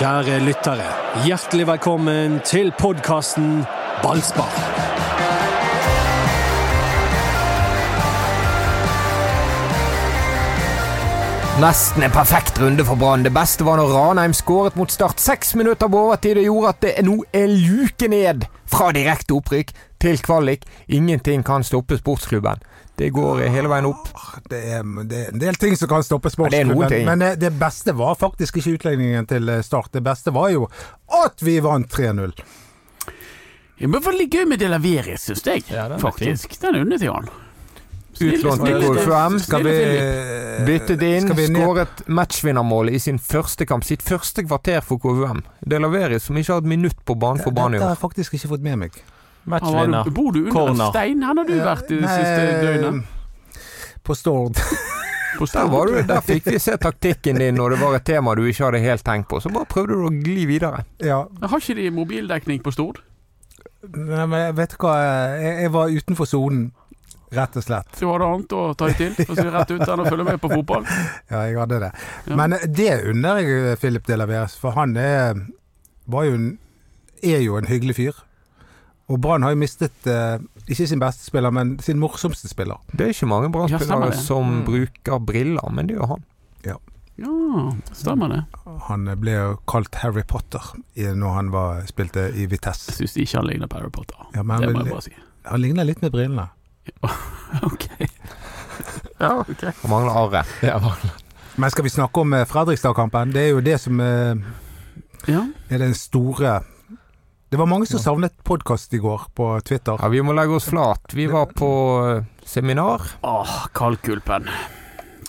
Kjære lyttere, hjertelig velkommen til podkasten Ballspar. Nesten en perfekt runde for Brann. Det beste var når Ranheim skåret mot Start seks minutter på overtid. og gjorde at det nå er luke ned fra direkte opprykk til kvalik. Ingenting kan stoppe sportsklubben. Det går hele veien opp. Det er, det er en del ting som kan stoppe Ja, sportsklubben. ting. men eh, det beste var faktisk ikke utlegningen til eh, Start. Det beste var jo at vi vant 3-0. Det var litt gøy med Delaveris, syns jeg. Ja, den faktisk. Den unnet jeg han. Utlånt til KFUM. Skal vi, Philip. Byttet inn, vi skåret matchvinnermål i sin første kamp. Sitt første kvarter for KVM. Det laveres som ikke har et minutt på banen for banen i år. Dette har jeg faktisk ikke fått med meg. Han Du, bor du under Corner. en stein? Han har du vært det Nei, siste døgnet? På Stord. På Der, var du, der fikk vi se taktikken din når det var et tema du ikke hadde helt tenkt på. Så bare prøvde du å gli videre. Ja, Har ikke de mobildekning på Stord? Nei, men vet du hva, jeg, jeg var utenfor sonen, rett og slett. Så var det annet å ta i til, for å si rett ut, enn å følge med på fotball? Ja, jeg hadde det. Ja. Men det unner jeg Philip Delaveres, for han er, var jo en, er jo en hyggelig fyr. Og Brann har jo mistet eh, ikke sin beste spiller, men sin morsomste spiller. Det er ikke mange Ja, Brann-spillere ja, som Mm. bruker briller, men det gjør han. Ja, stemmer det. Han ble jo kalt Harry Potter i, når han var, spilte i Vitesse. Jeg syns ikke han ligner på Harry Potter. Ja, men det må jeg bare si. han ligner litt med brillene. Ok. Ja, ok. Han mangler arret. Ja, Men skal vi snakke om eh, Fredrikstad-kampen? Det er jo det som eh, Ja. er den store Det var mange som savnet podkast i går på Twitter. Ja, vi må legge oss flat. Vi var på eh, seminar. Åh, kaldkulpen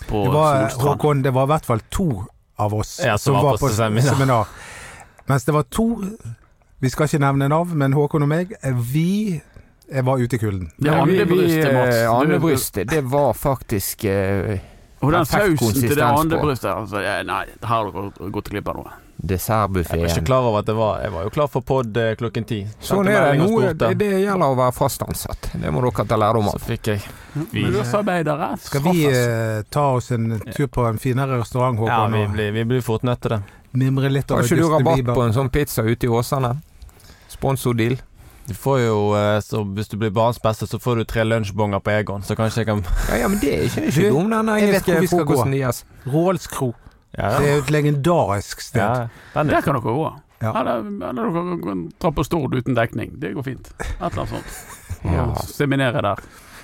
på Det var, Solstrand. Håkon, det var i hvert fall to av oss Ja, som var på seminar. seminar. Mens det var to Vi skal ikke nevne navn, men Håkon og meg, eh, vi jeg var ute i kulden. Det andre andebrystet, Mats. eh, Andebrystet, det var faktisk eh, Og den sausen til det andre brystet? andebrystet altså, Nei, her har dere gått glipp av noe. Jeg var ikke klar over at det var Jeg var jo klar for pod eh, klokken ti. Sånn er det. spurte. det, det gjelder å være fast ansatt. Det må dere ta lærdom Så av. fikk jeg Vi- Skal vi eh, ta oss en tur på en finere restaurant, Håkon? Ja, vi blir, vi blir fort nødt til det. mimre litt Har ikke du rabatt Bieber? på en sånn pizza ute i Åsane? Sponsordeal. Du får jo, eh, så Hvis du blir barns beste, så får du tre lunsjbonger på Egon. Så kanskje jeg kan Ja, ja, men det er ikke, ikke Du, dum, den jeg vet hvor engelske vi skal gå. frokosten deres. Roalds Kro. Ja, Det er jo et legendarisk sted. ja. Den Der er, kan dere gå. Ja. Eller, eller dere kan dra på Stord uten dekning. Det går fint. Et eller annet sånt. Ja. Seminere der.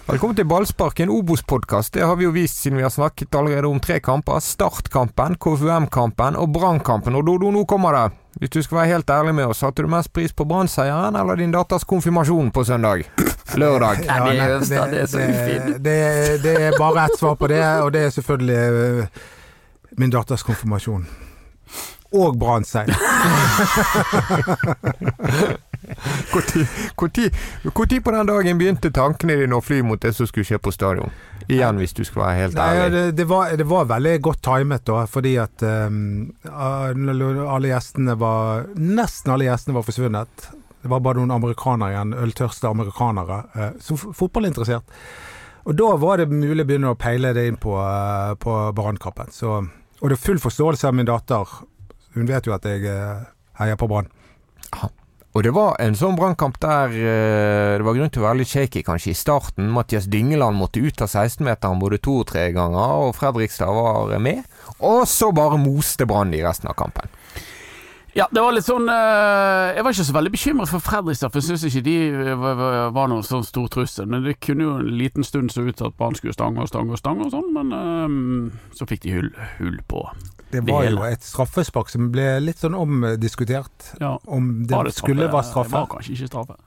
Velkommen til Ballspark, en Obos-podkast. Det har vi jo vist siden vi har snakket allerede om tre kamper. Startkampen, KFUM-kampen og Brannkampen. Og Dodo, nå kommer det. Hvis du skal være helt ærlig med oss, satte du mest pris på Brann-seieren eller din datters konfirmasjon på søndag? Lørdag. Ja, det er nei, det er så ufint. det, det er bare ett svar på det, og det er selvfølgelig eh, min datters konfirmasjon. Og Brann-seier. Når på den dagen begynte tankene dine å fly mot det som skulle skje på stadion? Igjen, hvis du skal være helt Nei, ærlig. det, det, var, det var veldig godt timet, da, fordi at um, alle gjestene var Nesten alle gjestene var forsvunnet. Det var bare noen amerikanere igjen, øltørste amerikanere, uh, som fotballinteressert. Og da var det mulig å begynne å peile det inn på, uh, på Brannkampen. Og det er full forståelse av min datter. Hun vet jo at jeg eh, heier på Brann. Og det var en sånn brannkamp der eh, det var grunn til å være litt shaky kanskje i starten. Mathias Dyngeland måtte ut av 16-meteren både to og tre ganger, og Fredrikstad var med. Og så bare moste Brann i resten av kampen. Ja, det var litt sånn eh, Jeg var ikke så veldig bekymret for Fredrikstad, for jeg syns ikke de eh, var, noen sånn stor trussel. Men det kunne jo en liten stund se ut til at Brann skulle stange og stange og stange og sånn, men eh, så fikk de hull, hull på. Det var det jo et straffespark som ble litt sånn omdiskutert. Ja, Om det, det skulle være straffe. Det var kanskje ikke straffe.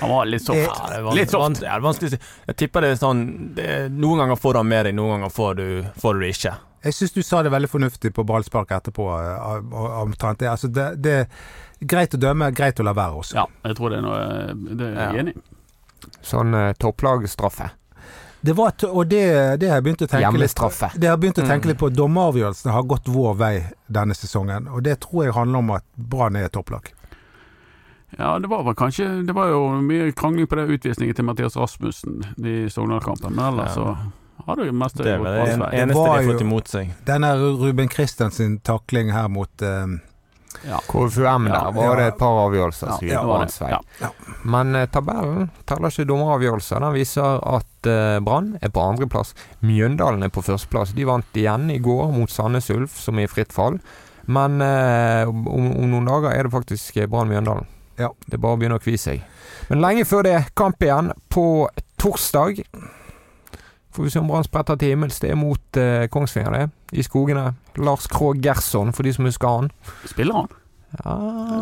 Han var litt soft. ja, det var, Litt soft. Ja, det er vanskelig å si. Jeg tipper det er sånn det, er- Noen ganger får du han med deg, noen ganger får du, får du det ikke. Jeg syns du sa det veldig fornuftig på ballspark etterpå. eh, omtrent det. Altså det, det er greit å dømme, greit å la være også. Ja, jeg tror det er noe Det er jeg Ja. enig i. Sånn eh, topplagstraffe. Det var, og det, det har jeg begynt å tenke litt på. det har jeg begynt å tenke Mm. litt på. Dommeravgjørelsene har gått vår vei denne sesongen, og det tror jeg handler om at Brann er et topplag. Ja, det var vel kanskje Det var jo mye krangling på det utvisningen til Mathias Rasmussen i Sogndal-kampen, men ellers Ja. Så du mest Det er det en, eneste de har jo- fått imot seg. Denne Ruben Christiansen takling her mot eh, KFUM der Ja, var ja. det et par avgjørelser Ja, som det gikk var det. vei. Men eh, tabellen teller ikke dommeravgjørelser. Den viser at eh, Brann er på andreplass. Mjøndalen er på førsteplass. De vant igjen i går mot Sandnes Ulf, som er i fritt fall. Men eh, om, om noen dager er det faktisk Brann Mjøndalen. Ja. Det er bare å begynne å kvise seg. Men lenge før det, kamp igjen på torsdag. Får vi se om Brann spretter til himmels. Det er mot eh, Kongsvinger, det. I skogene. Lars Krogh Gerson, for de som husker han. Spiller han? Ja,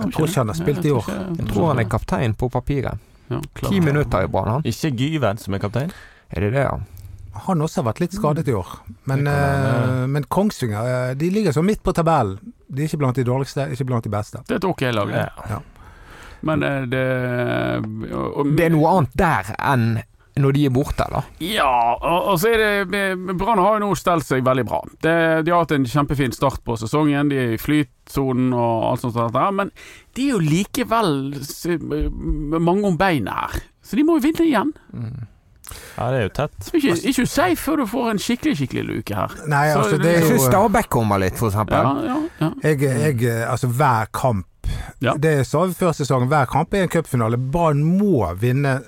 Jeg tror ikke han har spilt i år. jeg tror han er kaptein på papiret. Ja. Ti minutter i Brann, han. Ikke Gyven som er kaptein. Er det det, ja? Han også har vært litt skadet i år. Men, eh, men Kongsvinger eh, de ligger så midt på tabellen. De er ikke blant de dårligste, ikke blant de beste. Det er et ok lag, det. Ja. Men eh, det og, og, Det er noe annet der enn når de er borte, da. Ja, og, og så er det Brann har jo nå stelt seg veldig bra. Det, de har hatt en kjempefin start på sesongen. De er i flytsonen og alt sånt. sånt der, men de er jo likevel mange om beinet her. Så de må jo vinne igjen. Ja, det er jo tett. Ikke, ikke safe før du får en skikkelig skikkelig luke her. Nei, Så altså det- det Jeg er syns jo Stabæk kommer litt, for eksempel. Ja, ja, ja. jeg, jeg, Altså hver kamp Ja. Det sa vi før sesongen. Hver kamp er en cupfinale. Brann må vinne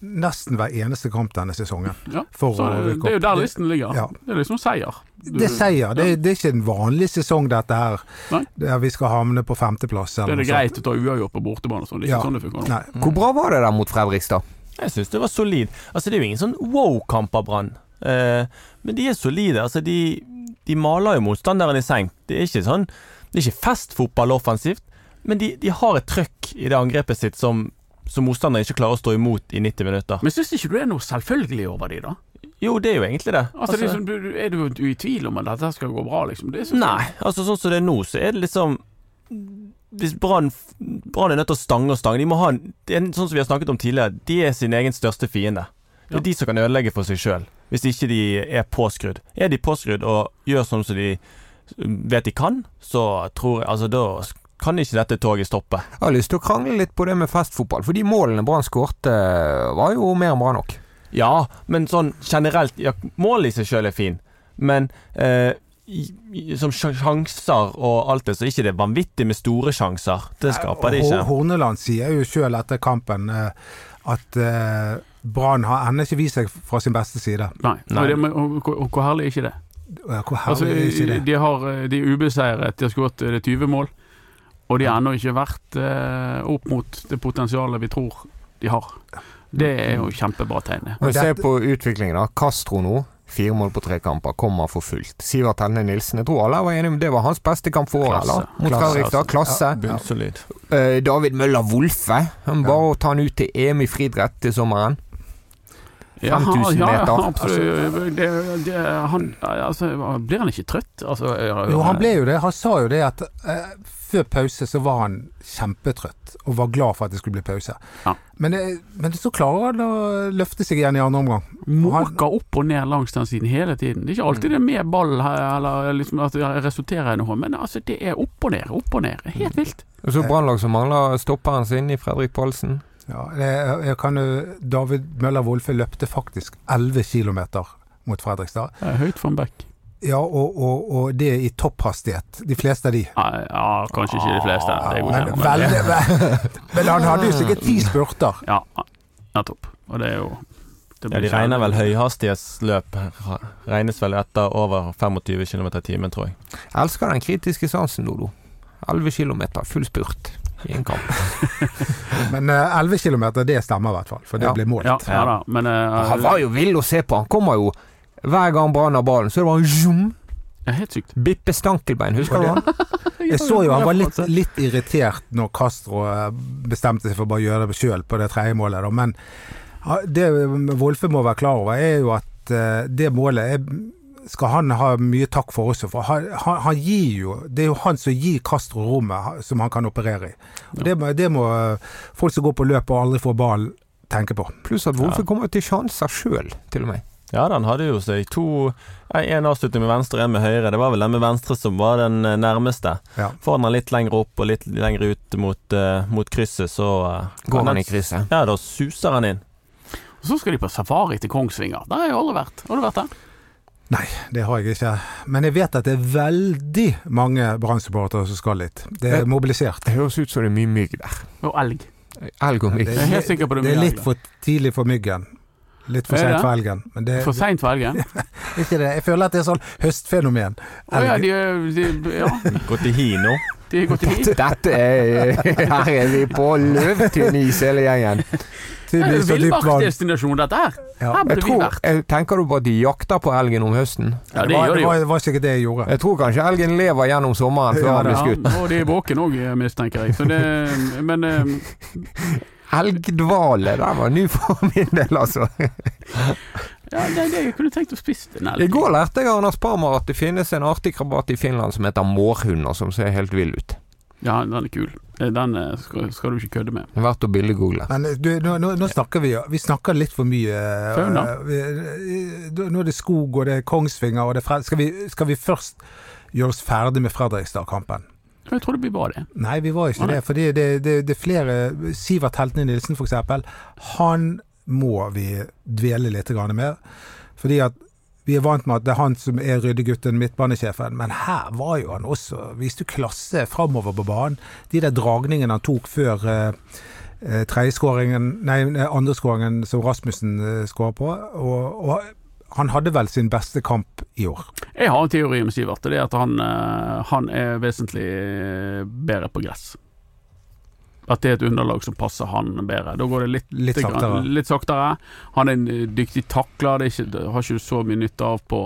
nesten hver eneste kamp denne sesongen. ja. For Så å rykke det er jo der listen ligger. Ja. Det er liksom seier. Du- Det er seier. Det, det er ikke en vanlig sesong, dette her. Nei. Der vi skal havne på femteplass. Det er det greit å ta uavgjort på bortebane og sånn. Det er ikke Ja. sånn det funker. Nei. Hvor bra var det der mot Fredrikstad? Jeg syns det var solid. Altså, det er jo ingen sånn wow-kamp av Brann. Eh, men de er solide. Altså, de, de maler jo motstanderen i seng. Det er ikke sånn Det er ikke festfotball offensivt, men de, de har et trøkk i det angrepet sitt som, som motstanderen ikke klarer å stå imot i 90 minutter. Men syns ikke du det er noe selvfølgelig over de, da? Jo, det er jo egentlig det. Altså, det er, sånn, du, er du, i tvil om at dette skal gå bra, liksom? Det synes jeg- Nei, altså sånn som det er nå, så er det liksom Hvis Brann er nødt til å stange og stange De må ha det er Sånn som vi har snakket om tidligere, de er sin egen største fiende. Det Ja. er de som kan ødelegge for seg sjøl, hvis ikke de er påskrudd. Er de påskrudd og gjør sånn som de vet de kan, så tror jeg Altså, da kan ikke dette toget stoppe. Jeg har lyst til å krangle litt på det med festfotball, for de målene Brann skårte, var jo mer enn bra nok. Ja, men sånn generelt ja, Målet i seg sjøl er fin, men eh, som sjanser og alt det, så er ikke det vanvittig med store sjanser. Det skaper det ikke. Horneland sier jo sjøl etter kampen eh, at eh, Brann har ennå ikke vist seg fra sin beste side. Nei. Nei. Men- og, og, og hvor herlig er ikke det? Ja, Hvor Altså, herlig er ikke det? de, har, eh, de er ubeseiret, de har skåret eh, 20 mål. Og de har ennå ikke vært eh, opp mot det potensialet vi tror de har. Det er jo kjempebra tegn. vi ser på utviklingen, da. Castro nå. Fire mål på tre kamper, kommer for fullt. Sivert Helne Nilsen, jeg tror alle var enige om det var hans beste kamp for året, Klasse. eller? Mot Fredrikstad. Klasse. Bunnsolid. Ja, David Møller Wolfe. Han Bare å ta han ut til EM i friidrett til sommeren. 5000 ja, meter. Ja, absolutt. Det, det, han, altså, blir han ikke trøtt? Altså, Jo, han ble jo det. Han sa jo det at eh, før pause så var han kjempetrøtt og var glad for at det skulle bli pause. Ja. Men, men så klarer han å løfte seg igjen i andre omgang. Måker opp og ned langs den siden hele tiden. Det er ikke alltid det er med ball her, eller liksom at det resulterer i noe, men altså, det er opp og ned, opp og ned. Helt vilt. Og så Brannlag som mangler stopperen sin i Fredrik Paulsen. Ja, jeg kan jo David Møller Wolfe løpte faktisk 11 km mot Fredrikstad. Det er høyt for en back. Ja, og, og, og det i topphastighet. De fleste av de. Ja, ja, kanskje ikke de fleste. Det Men, godkjent, men- veldig, men han hadde jo sikkert ti spurter. Ja, nettopp. Og det er jo det Ja, De regner vel høyhastighetsløp Regnes vel etter over 25 km i timen, tror jeg. Jeg elsker den kritiske sansen, Dodo. 11 km, full spurt i en kamp. Men uh, 11 km, det stemmer i hvert fall, for det Ja. ble målt. Ja, ja da, men uh, Han var jo vill å se på. Han kommer jo hver gang Brann har ballen, så er det bare zoom. ja, Helt sykt. Bippe Stankelbein, husker du han? Jeg så jo han var litt, litt irritert når Castro eh, bestemte seg for å bare gjøre det sjøl på det tredje målet, da. Men det Wolfe må være klar over, er jo at eh, det målet er skal han ha mye takk for også, for han, han, han gir jo Det er jo han som gir Castro rommet som han kan operere i. Og det, må, det må eh, folk som går på løp og aldri får ballen, tenke på. Pluss at Wolfe kommer til sjanser sjøl, til og med. Ja, han hadde jo seg to En avslutning med venstre og en med høyre. Det var vel den med venstre som var den eh, nærmeste. Ja. Får han den litt lenger opp og litt lenger ut mot, uh, mot krysset, så uh, Går han i krysset. Ja, da suser han inn. Og så skal de på safari til Kongsvinger. Der har jeg aldri vært. Har du vært der? Nei, det har jeg ikke. Men jeg vet at det er veldig mange Brann-supportere som skal litt. Det er mobilisert. Det høres ut som det er mye mygg der. Og elg. Elg og mygg. Det er helt det det er litt for tidlig for myggen. Litt for seint for elgen. Men det, For seint for elgen? ikke det. Jeg føler at det er sånn høstfenomen. Å ja, Elg. de, de, ja, Gått i hi nå. Gått hit. Dette er Her er vi på løvtynn is, hele gjengen. Det er. Villmarksdestinasjon, dette her. Ja. Her burde tror, vi vært. jeg, tenker du på at de jakter på elgen om høsten? Ja, det, det var, det, jo. var, det var ikke det jeg gjorde. Jeg tror kanskje elgen lever gjennom sommeren før Ja, han blir Ja, skutt. og de er våkne òg, mistenker jeg. Så det, men um, Elgdvale, den var ny for min del, altså. Ja, det, det, jeg kunne tenkt å spise den. I går lærte jeg av Anders Parmar at det finnes en artig krabat i Finland som heter mårhunder, som ser helt vill ut. Ja, den er kul. Eh, Den eh, skal, skal du ikke kødde med. Det er verdt å billedgoogle. Men du, nå, nå, nå snakker vi Vi snakker litt for mye. eh, Fauna. vi- Nå er det skog, og det er Kongsvinger, og det er Fred... Skal vi, skal vi først gjøre oss ferdig med Fredrikstad-kampen? Jeg tror det blir bra, det. Nei, vi var ikke nei. det. Fordi det, det, det er flere Sivert Heltene Nilsen, eksempel. Han må vi dvele litt mer. Fordi at vi er vant med at det er han som er ryddegutten, midtbanesjefen, men her var jo han også Viste klasse framover på banen. De der dragningene han tok før eh, eh, Nei, eh, andreskåringen som Rasmussen eh, skåra på. Og, og han hadde vel sin beste kamp i år. Jeg har en teori om Sivert, og det er at han, eh, han er vesentlig bedre på gress. At det er et underlag som passer han bedre. Da går det litt, Litt saktere. litt saktere. Han er en eh, dyktig takler, det, ikke, har ikke så mye nytte av på,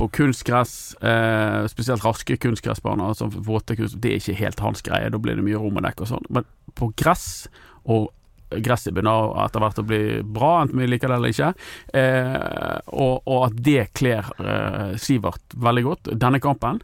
på kunstgress. Eh, spesielt raske kunstgressbaner, altså våte kunst, det er ikke helt hans greie. Da blir det mye rom og dekk og sånn. Men på gress, og gresset begynner etter hvert å bli bra, enten vi liker det eller ikke, eh, og, og at det kler eh, Sivert veldig godt. Denne kampen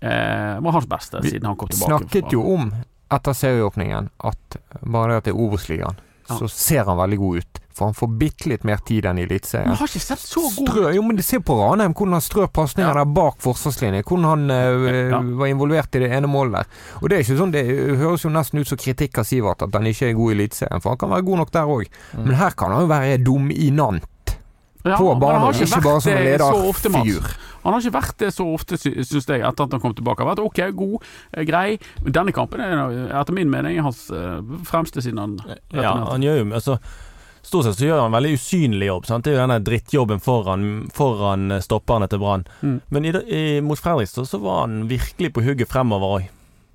eh, var hans beste siden han kom tilbake. Vi Snakket jo om etter serieåpningen at bare det at det er Obos-ligaen, Ja. så ser han veldig god ut. For han får bitte litt mer tid enn i Eliteserien. han har ikke sett så god Strø, jo, men Se på Ranheim, hvordan han strør pasninger Ja. der bak forsvarslinjen. Hvordan han eh, Ja. var involvert i det ene målet der. Og Det er ikke sånn, det høres jo nesten ut som kritikk av Sivert at han ikke er god i Eliteserien, for han kan være god nok der òg. Mm. Men her kan han jo være dominant Ja, på han banen, har ikke bare som Mats. Han har ikke vært det så ofte, syns jeg, etter at han kom tilbake. Han har vært ok, god, eh, grei. Denne kampen er etter min mening hans eh, fremste siden han Ja, han gjør jo altså, Stort sett så gjør han en veldig usynlig jobb. Sant? Det er jo denne drittjobben foran, foran eh, stopperne til Brann. Mm. Men i, i, mot Fredrikstad så var han virkelig på hugget fremover òg.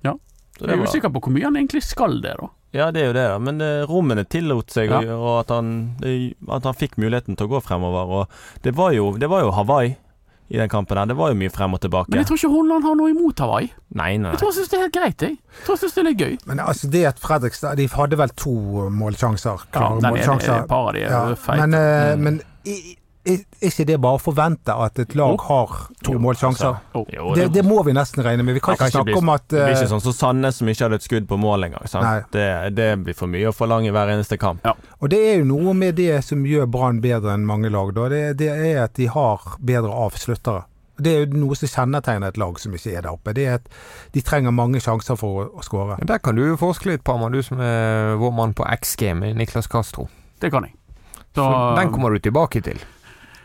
Ja. Så Jeg er usikker på hvor mye han egentlig skal det, da. Ja, det er jo det, da. Men eh, rommene tillot seg, Ja. og, og at, han, det, at han fikk muligheten til å gå fremover. Og det var jo, det var jo Hawaii i den kampen der. Det var jo mye frem og tilbake. Men jeg tror ikke Holland har noe imot Hawaii. Nei, nei. Jeg tror han syns det er helt greit, jeg. Jeg tror han syns det er litt gøy. Men altså det at Fredrikstad De hadde vel to målsjanser. Ja, Klare den ene, målsjanser. et par av de er Ja, feite. men, eh, Mm. men i- er ikke det bare å forvente at et lag har to Jo, målsjanser? Oh. Det, det må vi nesten regne med. Vi kan ikke snakke om at Det blir eh, ikke sånn som Sandnes som ikke hadde et skudd på mål engang. Det, det blir for mye å forlange hver eneste kamp. Og det er jo noe med det som gjør Brann bedre enn mange lag. Da. Det, det er at de har bedre avsluttere. Det er jo noe som kjennetegner et lag som ikke er der oppe. Det er at de trenger mange sjanser for å, å skåre. Der kan du forske litt, Parma, du som er vår mann på X Game, Niklas Castro. Det kan jeg. Så den kommer du tilbake til.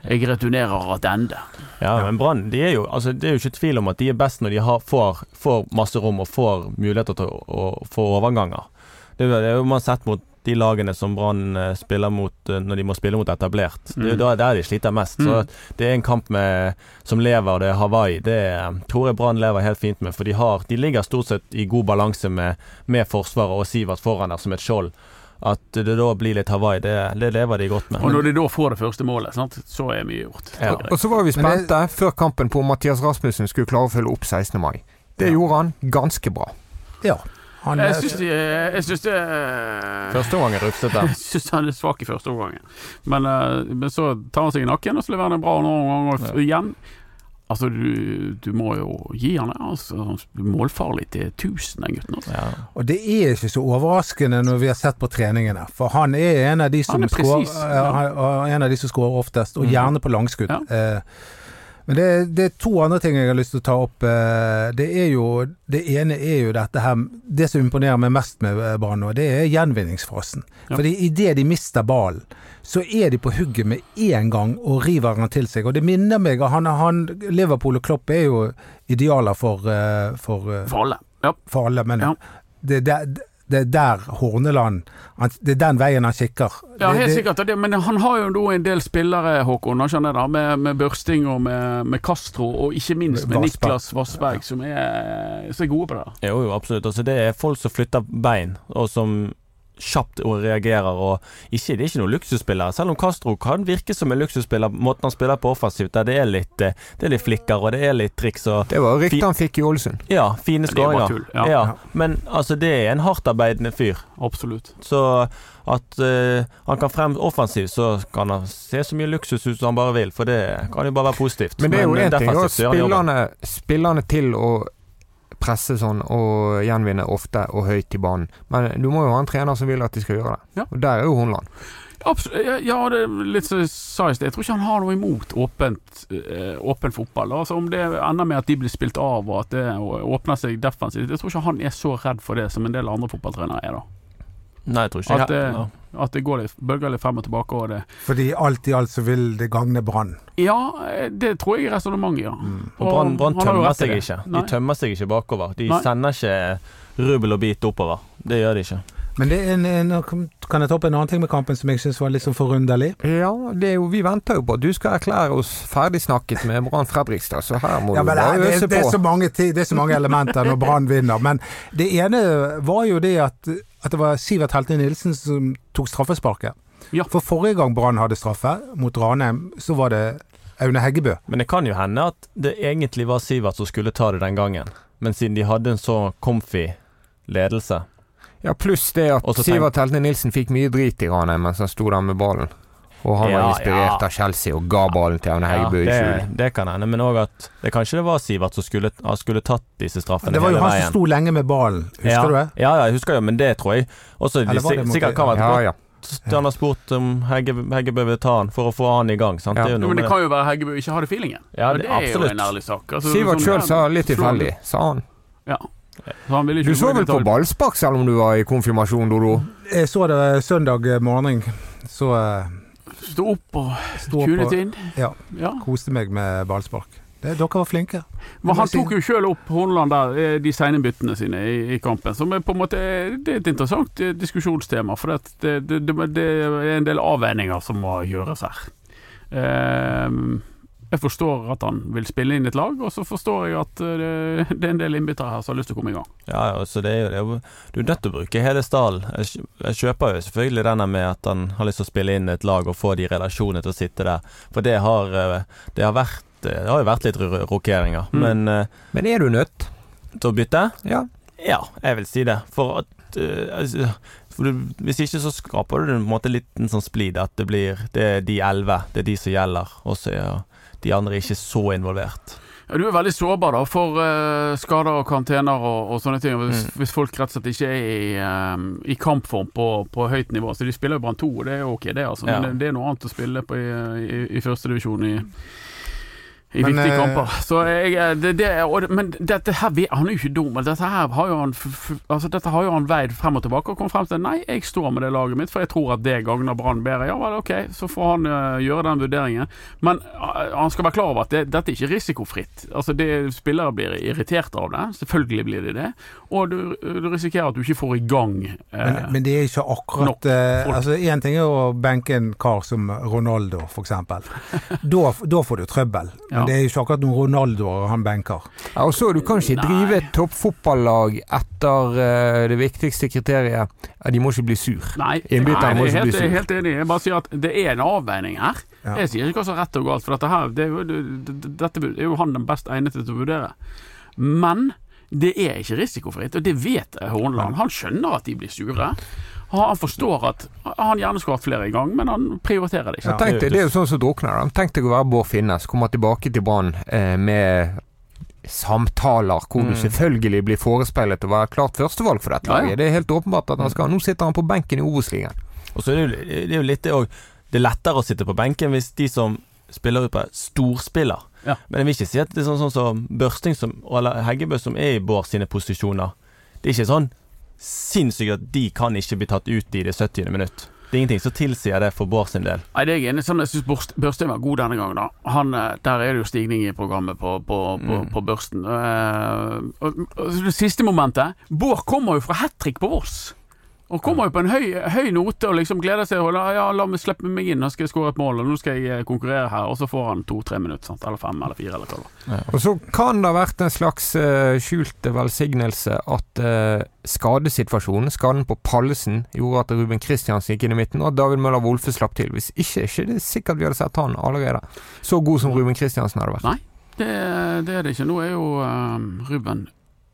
Jeg returnerer attende. Ja, Ja. men Brann de er jo, altså, det er jo ikke tvil om at de er best når de har, får, får masse rom og får muligheter til å, å få overganger. Det er jo- det er jo man har sett mot de lagene som Brann eh, spiller mot eh, når de må spille mot etablert. Det er jo Mm. der de sliter mest. Så Mm. det er en kamp med, som lever, det er Hawaii. Det eh, tror jeg Brann lever helt fint med. For de, har, de ligger stort sett i god balanse med, med Forsvaret og Sivert foran der som et skjold. At det da blir litt Hawaii, det, det lever de godt med. Og når de da får det første målet, sant? så er mye gjort. Ja. Og så var vi spente før kampen på om Mathias Rasmussen skulle klare å følge opp 16. mai. Det Ja. gjorde han ganske bra. Ja. Han, Jeg eh, syns de- jeg syns det Første omgang rufsete. Jeg syns han er svak i første omgangen. Men, eh, men så tar han seg i nakken, og så leverer han bra noen ganger f- igjen. Altså, du, du må jo gi han. Altså, målfarlig til 1000, den gutten. Altså. Ja. Og det er ikke så overraskende når vi har sett på treningene. For han er en av de som Han er skårer ja, som oftest, og Mm. gjerne på langskudd. Ja. Eh, Men det, det er to andre ting jeg har lyst til å ta opp. Eh, Det er jo Det ene er jo dette her Det som imponerer meg mest med eh, Brann nå, det er gjenvinningsfasen. Ja. Fordi idet de mister ballen, så er de på hugget med én gang og river den til seg. Og det minner meg han, han Liverpool og Klopp er jo idealer for, eh, for, For alle. Ja. for alle, men Ja. det, det, det er der Horneland Det er den veien han kikker. Ja, helt sikkert. Det, men han har jo en del spillere, Håkon, han skjønner det da, med, med Børsting og med, med Castro, og ikke minst med Vassberg. Niklas Vassberg, som, er, som er gode på det. Jo, jo, absolutt. Altså, det er folk som flytter bein, og som kjapt og reagerer. Og ikke, det er ikke noen luksusspiller. Selv om Castro kan virke som en luksusspiller, måten han spiller på offensivt, der det er litt, eh, det er litt flikker og det er litt triks og Det var ryktet han fikk i Ålesund. Ja, fine er skåringer. Ja, Ja, men altså, det er en hardtarbeidende fyr. absolutt. Så at uh, han kan frem offensivt, så kan han se så mye luksus ut som han bare vil. For det kan jo bare være positivt. Men det er jo én ting, spillerne, spillerne til å presse sånn og gjenvinne ofte og høyt i banen. Men du må jo ha en trener som vil at de skal gjøre det. Ja. Og der er jo Hornland. Absolutt. Ja, det er litt som jeg sa i sted. Jeg tror ikke han har noe imot åpent, eh, åpen fotball. Altså Om det ender med at de blir spilt av og at det åpner seg defensivt. Jeg tror ikke han er så redd for det som en del andre fotballtrenere er. da Nei, jeg tror ikke At det, ja. at det går litt, bølger litt frem og tilbake. Og det. Fordi alt i alt så vil det gagne Brann. Ja, eh, det tror jeg er resonnementet, ja. Og Brann Brann tømmer seg det. ikke. Nei. De tømmer seg ikke bakover. De Nei. sender ikke rubbel og bit oppover. Det gjør de ikke. Men det er en, en, kan jeg ta opp en annen ting med kampen som jeg syns var litt sånn forunderlig? Ja, det er jo, vi venter jo på at du skal erklære oss ferdig snakket med Brann Fredrikstad, så her må Ja, du bare øse øse det, er på. så mange, det er så mange elementer når Brann vinner. Men det ene var jo det at, at det var Sivert Helte Nilsen som tok straffesparket. Ja. For forrige gang Brann hadde straffe, mot Ranheim, så var det Aune Heggebø. Men det kan jo hende at det egentlig var Sivert som skulle ta det den gangen. Men siden de hadde en så comfy ledelse Ja, pluss det at Sivert Helte Nilsen fikk mye drit i Ranheim mens han sto der med ballen. Og han Ja, var inspirert ja. av Chelsea og ga ballen til Aune Heggebø i skjul. det kan hende, men òg at det kanskje det var Sivert som skulle, skulle tatt disse straffene Det var jo hele han veien. som sto lenge med ballen, husker ja, du det? Ja, ja, jeg husker jo, men det tror jeg også de, sikkert kan være Ja, ja. Han har spurt om Hegge, Heggebø vil ta han for å få han i gang. Sant? Ja. Det er jo Jo, men det kan jo være Heggebø ikke hadde feelingen. Ja, det- det er jo en ærlig sak. Altså, Sivert sånn, sjøl ja, sa litt tilfeldig, sa han. Ja. Så han ville ikke Du så vel på ballspark selv om du var i konfirmasjon, Dodo? Jeg så det søndag morgen, så eh, Stå opp og tunet inn. ja, Ja. koste meg med ballspark. Det, dere var flinke. Men han tok jo sjøl opp Horneland der, eh, de seine byttene sine i, i kampen. Som er på en måte Det er et interessant eh, diskusjonstema. For det, det, det, er en del avveininger som må gjøres her. Ehm, jeg forstår at han vil spille inn et lag, og så forstår jeg at eh, det, det er en del innbyttere her som har lyst til å komme i gang. Ja, ja, så det er jo det. er jo- Du er nødt til å bruke hele stallen. Jeg, jeg kjøper jo selvfølgelig denne med at han har lyst til å spille inn et lag og få de relasjonene til å sitte der. For det har, eh, det har vært eh, Det har jo vært litt rokeringer. Mm. Men Men er du nødt? til å bytte? Ja. Ja, jeg vil si det. For at altså, for du, Hvis ikke så skaper du en måte litt en sånn splid. At det blir Det er de elleve, det er de som gjelder. Og så er de andre er ikke så involvert. Ja, du er veldig sårbar da for uh, skader og karantener og, og sånne ting. Hvis, Mm. hvis folk rett og slett ikke er i, um, i kampform på, på høyt nivå. Så de spiller jo Brann 2, og det er ok, det. altså Ja. Men det, det er noe annet å spille på i, i, i førstedivisjon i i Men, viktige eh, kamper. Så jeg, eh, det, det, og, men dette her Han er jo ikke dum. men Dette her har jo han Altså dette har jo han veid frem og tilbake og kom frem til Nei, jeg står med det laget mitt, for jeg tror at det gagner Brann bedre. Ja vel, ok, så får han uh, gjøre den vurderingen. Men uh, han skal være klar over at det, dette er ikke risikofritt. Altså det Spillere blir irritert av det. Selvfølgelig blir de det. Og du, du risikerer at du ikke får i gang uh, Men, men det er ikke akkurat nok. Altså Én ting er å benke en kar som Ronaldo, f.eks. da, da får du trøbbel. Ja. Det er jo ikke akkurat noen Ronaldoer han benker. Ja, og så Du kan ikke Nei. drive et toppfotballag etter uh, det viktigste kriteriet. Ja, de må ikke bli sur. Nei, Innbytterne nei må jeg ikke er bli helt, er helt enig. Jeg bare sier at det er en avveining her. Ja. Jeg sier ikke hva som er rett og galt, for dette her det er jo, det, det, dette er jo han den best egnede til å vurdere. Men det er ikke risikofritt, og det vet Hornland. Han skjønner at de blir sure. Han forstår at han gjerne skulle hatt flere i gang, men han prioriterer det ikke. Ja. tenkte, Det er jo sånn som drukner. Tenk deg å være Bård Finnes, kommer tilbake til Brann eh, med samtaler hvor du Mm. selvfølgelig blir forespeilet å være klart førstevalg for dette Ja, ja. laget. Det er helt åpenbart at han skal. Nå sitter han på benken i Obos-ligaen. Og så er det, det er jo litt det òg Det er lettere å sitte på benken hvis de som spiller ut på storspiller. Ja. Men jeg vil ikke si at det er sånn, sånn som Børsting som, eller Heggebø som er i Bård sine posisjoner. Det er ikke sånn sinnssykt at de kan ikke bli tatt ut i det 70. minutt. Det er ingenting som tilsier det for Bård sin del. Nei, det er jeg enig i. Sånn, jeg syns Børstein var god denne gangen. da Han, eh, Der er det jo stigning i programmet på, på, på, Mm. på Børsten. Eh, og, og det siste momentet Bård kommer jo fra hat trick på Voss. Og kommer jo på en høy, høy note og liksom gleder seg og la, ja, la meg slippe meg inn, nå skal jeg skåre et mål, og nå skal jeg eh, konkurrere her. Og så får han to-tre minutter, sant? eller fem eller fire, eller hva ja. Og så kan det ha vært en slags uh, skjult velsignelse at uh, skadesituasjonen, skaden på Pallesen, gjorde at Ruben Kristiansen gikk inn i midten, og at David Møller Wolfe slapp til. Hvis ikke, er ikke det sikkert vi hadde sett han allerede. Så god som Ruben Kristiansen hadde vært. Nei. Det, det er det ikke. Nå er jo uh, Ruben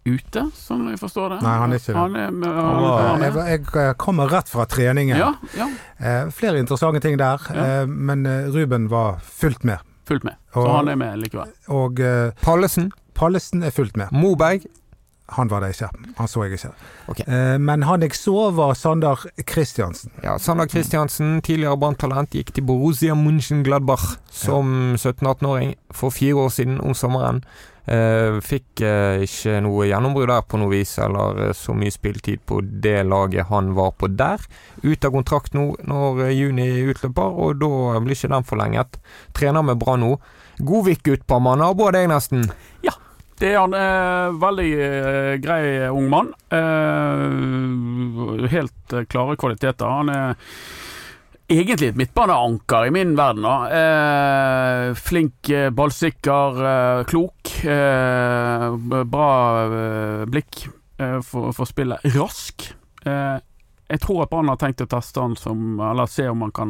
ute, sånn jeg forstår det. Nei, han er ikke det. Han er, med, Han var- han Jeg, er. jeg kommer rett fra treningen. Ja, ja, Eh, flere interessante ting der, Ja. eh, men eh, Ruben var fullt med. fullt med. Så Og- han er med likevel. Og eh, Pallesen, Pallesen er fullt med. Moberg Han var det ikke. Han så jeg ikke. Ok. Eh, men han jeg så, var Sander Kristiansen. Ja, Sander Kristiansen, tidligere Brann-talent, gikk til Borussia München-Gladbach som 17-18-åring for fire år siden om sommeren. Eh, fikk eh, ikke noe gjennombrudd der på noe vis, eller eh, så mye spilletid på det laget han var på der. Ut av kontrakt nå når juni utløper, og da blir ikke den forlenget. Trener med Brann nå. Godvik-gutt på mann, nabo av deg nesten. Ja. Det er han. Eh, veldig eh, grei ung mann. Eh, helt klare kvaliteter. Han er egentlig et midtbaneanker i min verden. Eh, flink, eh, ballsikker, eh, klok. Eh, bra eh, blikk eh, for, for spillet. Rask. Jeg tror at Brann har tenkt å teste han som Eller se om han kan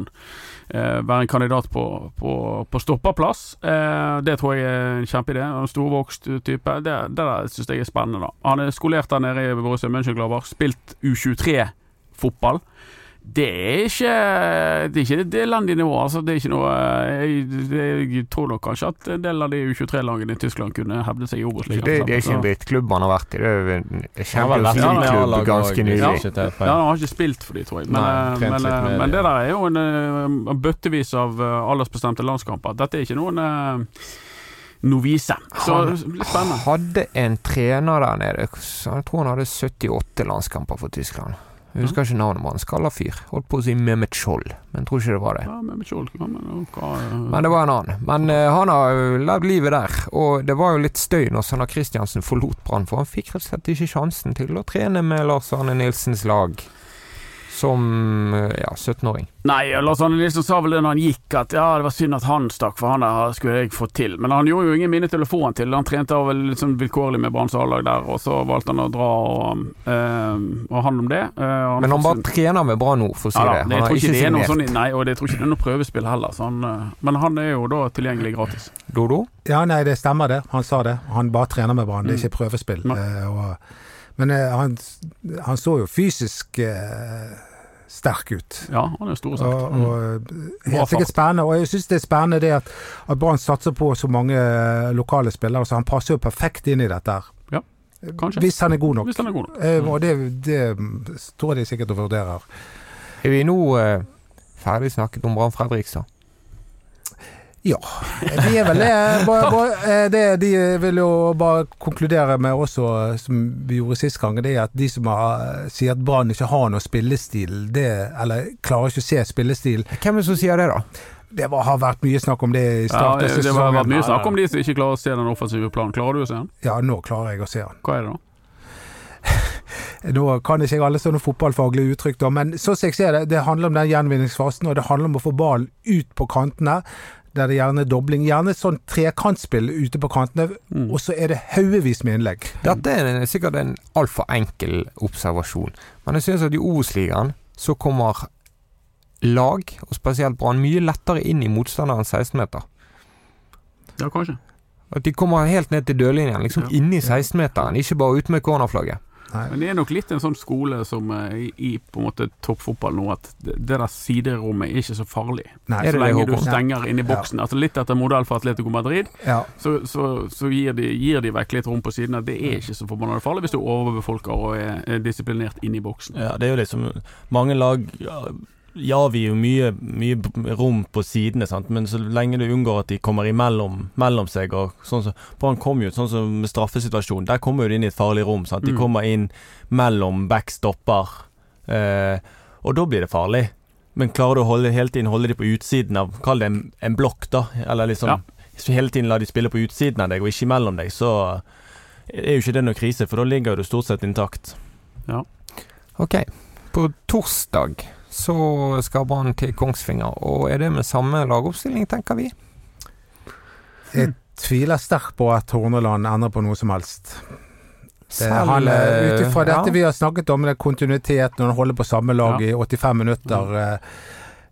være en kandidat på, på, på stopperplass. Det tror jeg er en kjempeidé. En storvokst type. Det, det der syns jeg er spennende. da Han er skolert der nede i Borussia Mönchengladbach. Spilt U23-fotball. Det er ikke Det er ikke et elendig nivå. Altså, det er ikke noe jeg, jeg tror nok kanskje at en del av de U23-lagene i Tyskland kunne hevde seg i Det, Obos. Det, det er ikke en drittklubb han har vært i. Det er en Champions League-klubb ganske nylig. Ja, han har ikke spilt for de, tror jeg. Men, Nei, eh, men, eh, med men det, det der er jo en en bøttevis av eh, aldersbestemte landskamper. Dette er ikke noen eh, novise. Så Han- litt spennende. hadde en trener der nede Jeg tror han hadde 78 landskamper for Tyskland. Jeg husker ikke navnet på han. Skalla fyr. Holdt på å si Mehmet Scholl, men tror ikke det var det. Ja, Mehmet Skjold, ja, men, hva, uh... Men det var en annen. Men uh, han har levd livet der, og det var jo litt støy når Sander Kristiansen forlot Brann, for han fikk rett og slett ikke sjansen til å trene med Lars Arne Nilsens lag som eh, ja, 17-åring. Nei, Lars Arne Nilsen sa vel det når han gikk, at ja, det var synd at han stakk, for han der skulle jeg fått til. Men han gjorde jo ingen minne til å få han til. Han trente vel sånn vilkårlig med Branns A-lag der, og så valgte han å dra og, øh, og han om det. Eh, Men han bare trener med bra nå, for å si ja, da, det. Han har ikke er signert. sånn, nei, og det, jeg tror ikke det er noe prøvespill heller. Så han, øh, men han er jo da tilgjengelig gratis. Dodo? Ja, nei, det stemmer det. Han sa det. Han bare trener med Brann, det er ikke prøvespill. Nei. Eh, og, men eh, han, han så jo fysisk eh, sterk ut. Ja, han er stor og sterk. Og, og helt sikkert spennende. Og jeg syns det er spennende det at, at Brann satser på så mange eh, lokale spillere, så han passer jo perfekt inn i dette. her. Ja, kanskje. Hvis han er god nok. Hvis han er god nok. Eh, og det, det tror jeg de sikkert vurderer. Er vi nå eh, ferdig snakket om Brann Fredrikstad? Ja, de er vel det. Bare, bare, eh, det de vil jo bare konkludere med også, som vi gjorde sist gang, det er at de som har, eh, sier at Brann ikke har noe spillestil, det, eller klarer ikke å se spillestil, Hvem er det som sier det, da? det var, har vært mye snakk om det i Ja, starten av det har vært mye snakk om de som ikke klarer å se den offensive planen. Klarer du å se den? Ja, nå klarer jeg å se den. Hva er det da? Nå kan ikke jeg alle sånne fotballfaglige uttrykk, da, men sånn som jeg ser det, det handler om den gjenvinningsfasen, og det handler om å få ballen ut på kantene. Der det gjerne er dobling. Gjerne sånn trekantspill ute på kantene, Mm. og så er det haugevis med innlegg. Dette er en- sikkert en altfor enkel observasjon, men jeg synes at i Obos-ligaen så kommer lag, og spesielt Brann, mye lettere inn i motstanderens 16-meter. Ja, kanskje. At de kommer helt ned til dørlinjen, liksom Ja. inni 16-meteren, ikke bare ut med cornerflagget. Nei. Men det er nok litt en sånn skole som eh, i, på en måte toppfotball nå, at det, der siderommet er ikke så farlig. Nei. Så lenge du stenger inn i boksen. Altså Litt etter modell for Atletico Madrid, Ja. så, så, så gir, de, gir de vekk litt rom på sidene. Det er ikke så forbanna farlig hvis du overbefolker og er, er disiplinert inn i boksen. Ja, det er jo liksom Mange lag ja, ja, vi er jo mye, mye rom på sidene, sant? men så lenge du unngår at de kommer imellom mellom seg og sånn som Brann kom jo sånn som med straffesituasjonen. Der kommer jo de inn i et farlig rom. Sant? De Mm. kommer inn mellom backstopper, eh, og da blir det farlig. Men klarer du å holde, hele tiden holde de på utsiden av Kall det en, en blokk, da. Eller liksom Ja. så Hele tiden la de spille på utsiden av deg, og ikke imellom deg. Så er jo ikke det noe krise, for da ligger du stort sett intakt. Ok. På torsdag så skal Brann til Kongsvinger, og er det med samme lagoppstilling, tenker vi? Jeg tviler sterkt på at Horneland endrer på noe som helst. Han, eh, Ut ifra ja. dette vi har snakket om, det kontinuitet når han holder på samme lag i 85 minutter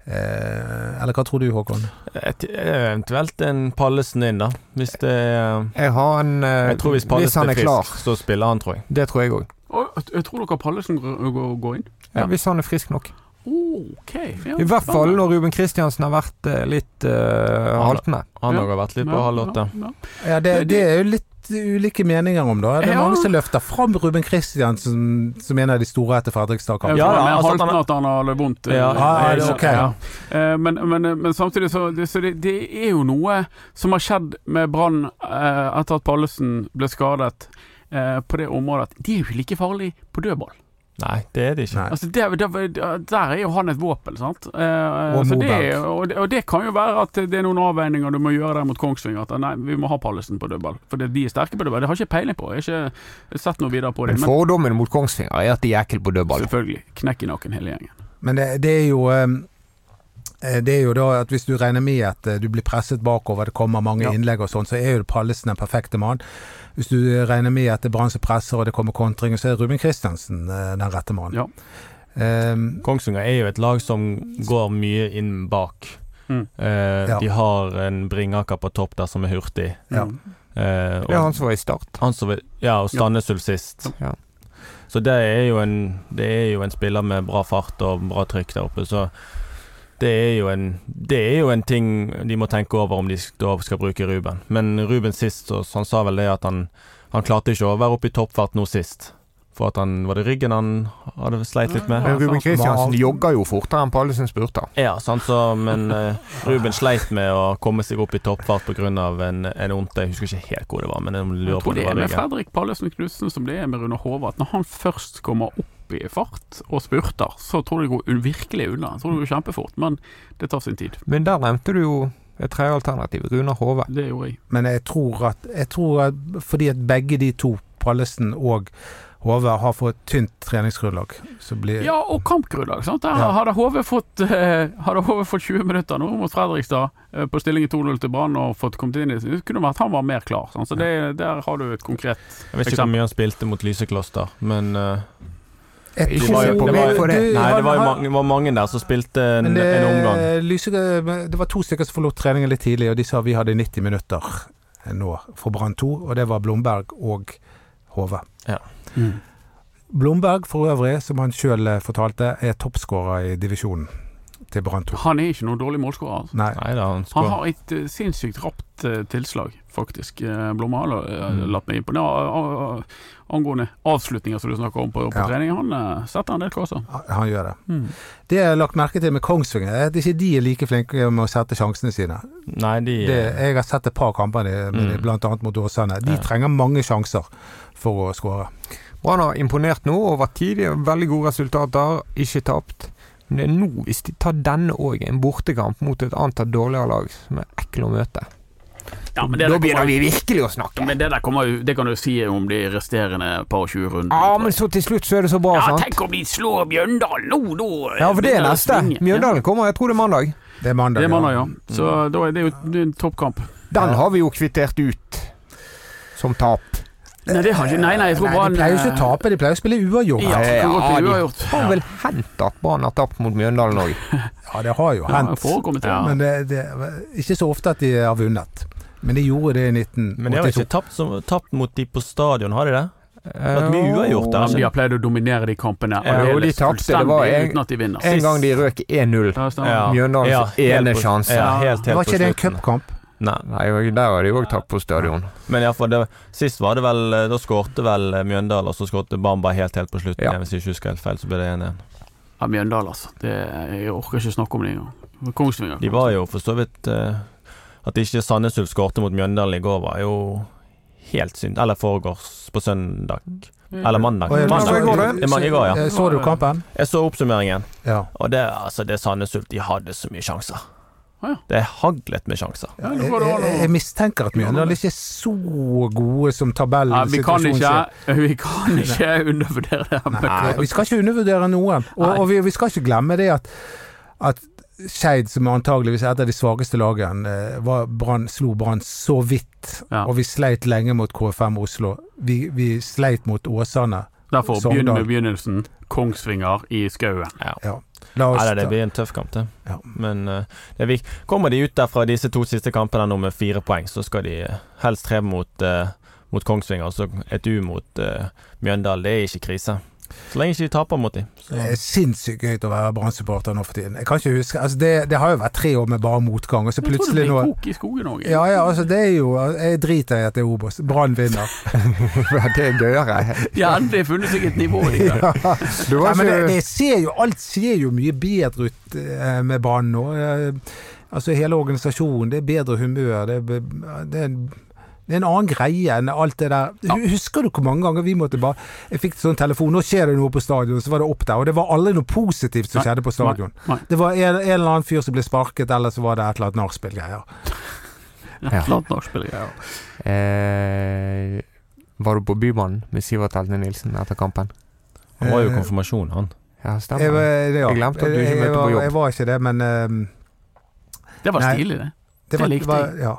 Mm. eh, Eller hva tror du, Håkon? Et, eventuelt en Pallesen inn, da. Hvis det er Jeg har en eh, Jeg tror hvis Hvis Pallesen er er frisk, klar. så spiller han, tror jeg. Det tror jeg òg. Jeg tror dere Pallesen går, går, går inn? Ja, Ja. hvis han er frisk nok. OK. Ja, I hvert fall når Ruben Kristiansen har vært eh, litt uh, Han- haltende. Han Ja. har vært litt på Ja, halv åtte. ja, det, det er jo litt ulike meninger om det. Det er Ja. mange som løfter fram Ruben Kristiansen som en av de store etter Fredrikstad-kampen. Ja, ja, altså halten han- at han har det vondt. eh, Ja, ja, eh, det okay. ok. Men, men, men samtidig så, det, så det, det er jo noe som har skjedd med Brann eh, etter at Pallesen ble skadet eh, på det området. at De er jo ikke like farlige på dødball. Nei, det er det ikke. Altså der, der, der er jo han et våpen, sant. Eh, Og det, og, det, og det kan jo være at det er noen avveininger du må gjøre der mot Kongsvinger. At nei, vi må ha Pallesen på dødball. For de er sterke på dødball. Det har jeg ikke peiling på. Jeg har ikke sett noe videre på det. Men fordommen mot Kongsvinger er at de er ekle på dødball. selvfølgelig. Knekk i nakken hele gjengen. Men det, det er jo eh, det er jo da at Hvis du regner med at eh, du blir presset bakover, det kommer mange Ja. innlegg og sånn, så er jo Pallesen den perfekte mann. Hvis du regner med at det Brann som presser og det kommer kontringer, så er Ruben Kristiansen eh, den rette mannen. Ja. Um, Kongsvinger er jo et lag som går mye inn bak. Mm. Uh, Ja. De har en Bringaker på topp der som er hurtig. Ja. Uh, Eh, Det er han som var i start. han som Ja, og Standesulf sist. Ja. Så det er, jo en, det er jo en spiller med bra fart og bra trykk der oppe, så det er jo en Det er jo en ting de må tenke over om de da skal bruke Ruben. Men Ruben sist, han sa vel det at han Han klarte ikke å være oppe i toppfart nå sist. For at han Var det ryggen han hadde sleit litt med? Men Ruben. Kristiansen jogga jo fortere enn Pallesen spurter. Ja, sant, så, men uh, Ruben sleit med å komme seg opp i toppfart pga. en, en ondt Jeg husker ikke helt hvor det var, men jeg lurer Jeg på tror om det det er med. Fredrik Pallesen Knutsen som det er med Rune Håvard. Når han først kommer opp i fart og spurter, så tror jeg det går virkelig unna. Jeg tror det går kjempefort, men det tar sin tid. Men der nevnte du jo et tredje alternativ, Runar Hove. Det gjorde jeg. men jeg tror at, jeg tror at fordi at begge de to, Pallesen og Hove, har fått tynt treningsgrunnlag, så blir Ja, og kampgrunnlag. sant? Der Ja. hadde Hove fått, eh, fått 20 minutter nå mot Fredrikstad eh, på stillingen 2-0 til Brann og fått kommet inn i det, kunne vært han var mer klar. Sant? Så det, der har du et konkret eksempel. Jeg vet ikke hvor mye han spilte mot Lysekloster, men eh, Ikke det var, jo, det var, det. Nei, det var mange, var mange der som spilte en, Men det, en omgang. Lyse, det var to stykker som forlot treningen litt tidlig, og de sa vi hadde 90 minutter nå for Brann 2, og det var Blomberg og Hove. Blomberg for øvrig, som han sjøl fortalte, er toppskårer i divisjonen til Brann 2. Han er ikke noen dårlig målskårer. Altså. Nei. Nei han Han har et uh, sinnssykt rapt uh, tilslag, faktisk. Uh, har uh, Mm. latt meg imponere. Angående avslutninger som du snakker om på, på Ja. trening, han eh, setter en del kasser. Han gjør det. Det jeg har lagt merke til med Kongsvinger, er at ikke de er like flinke med å sette sjansene sine. Nei, de Det, jeg har sett et par kamper med Mm. annet mot Åsane. De Ja. trenger mange sjanser for å skåre. han har imponert nå over tid. Veldig gode resultater, ikke tapt. Men det er nå, hvis de tar denne òg, en bortekamp mot et annet dårligere lag, som er ekkel å møte. Ja, men det da begynner kommer- vi virkelig å snakke. Men det der kommer jo Det kan du si om de resterende par og 20 rundene. Ja, men så til slutt så er det så bra, ja, sant? tenk om de slår Mjøndalen nå, da! Ja, for det er neste. Mjøndalen kommer, jeg tror det er mandag. Det er mandag. Ja, det er mandag, ja. Så da er det jo det er en toppkamp. Den har vi jo kvittert ut som tap. Nei, det har ikke Nei, nei, jeg tror Nei, Brann de pleier jo ikke å eh, tape, de pleier å spille uavgjort. Ja, Ja, ja, de har vel hendt at Brann har tapt mot Mjøndalen òg. Ja, det har jo Ja, hendt. ja. Men det, det ikke så ofte at de har vunnet. Men de gjorde det i 1982. Men de har ikke tapt, som, tapt mot de på stadion, har de det? At mye uavgjort der, Ja, altså. de har pleid å dominere de kampene Ja, og de tapte. Det var en- uten at de vinner. En gang de røk 1-0. Ja. Mjøndalens Ja, ene på- sjanse. Ja, helt, helt Var ikke det en cupkamp? Nei. Nei, der har de òg tapt på stadion. Men iallfall, det- sist var det vel Da skårte vel Mjøndalen, Mjøndal, og så skårte Bamba helt helt på slutten. Ja. Hvis jeg ikke husker helt feil, så ble det 1-1. Ja, Mjøndalen, altså. Det, jeg orker ikke snakke om det engang. Kongsvinger. De var jo for så vidt eh, At ikke Sandnes Ulf skårte mot Mjøndalen i går, var jo helt synd. Eller foregårs på søndag. Eller mandag. Mandag. i går, ja. Eh, Så du kampen? Jeg så oppsummeringen, Ja. og det, altså, det Sandnes Ulf De hadde så mye sjanser. Det er haglet med sjanser. Ja, Jeg, jeg, jeg mistenker at Mjøndalen ikke er så gode som tabellen Ja, vi kan ikke, vi kan ikke undervurdere det. Nei, vi skal ikke undervurdere noen. Og, og vi, vi skal ikke glemme det at, at Skeid, som er antageligvis et av de svakeste lagene, eh, var Brann- slo Brann så vidt. Ja. Og vi sleit lenge mot KFM Oslo. Vi, vi sleit mot Åsane. Derfor begynner med begynnelsen. Kongsvinger i skauen. La oss Nei, det blir en tøff kamp, det. Ja. Men eh, det er kommer de ut derfra disse to siste kampene nå med fire poeng, så skal de eh, helst treve mot, mot Kongsvinger. Så et U mot uh, Mjøndalen, det er ikke krise. Så lenge ikke de taper mot dem. Det er sinnssykt gøy å være Brann-supporter nå for tiden. Jeg kan ikke huske altså det, det har jo vært tre år med bare motgang, og så plutselig nå Jeg tror det blir kok i skogen òg. ja, ja, altså det er jo Jeg driter i at det er Obos. Brann vinner. det er gøyere. De har endelig funnet seg et nivå. De ja. Du Ja, men det, det ser jo, alt ser jo mye bedre ut eh, med Brann nå. Eh, altså hele organisasjonen, det er bedre humør. Det er, det er, det er en annen greie enn alt det der. Ja. Husker du hvor mange ganger vi måtte bare Jeg fikk sånn telefon, nå skjer det noe på stadion, så var det opp der. Og det var aldri noe positivt som Nei, skjedde på stadion. nei. Det var en, en eller annen fyr som ble sparket, eller så var det et eller annet nachspiel-greier. Ja. ja. eh, Var du på Bybanen med Sivert Elne Nilsen etter kampen? Han var jo i Eh, konfirmasjon, han. Ja, Jeg, stemmer. var- ja, Jeg glemte at du ikke jeg- jeg møtte på jobb. Jeg var ikke det, men um, Det var stilig, det. det var, likte jeg. ja.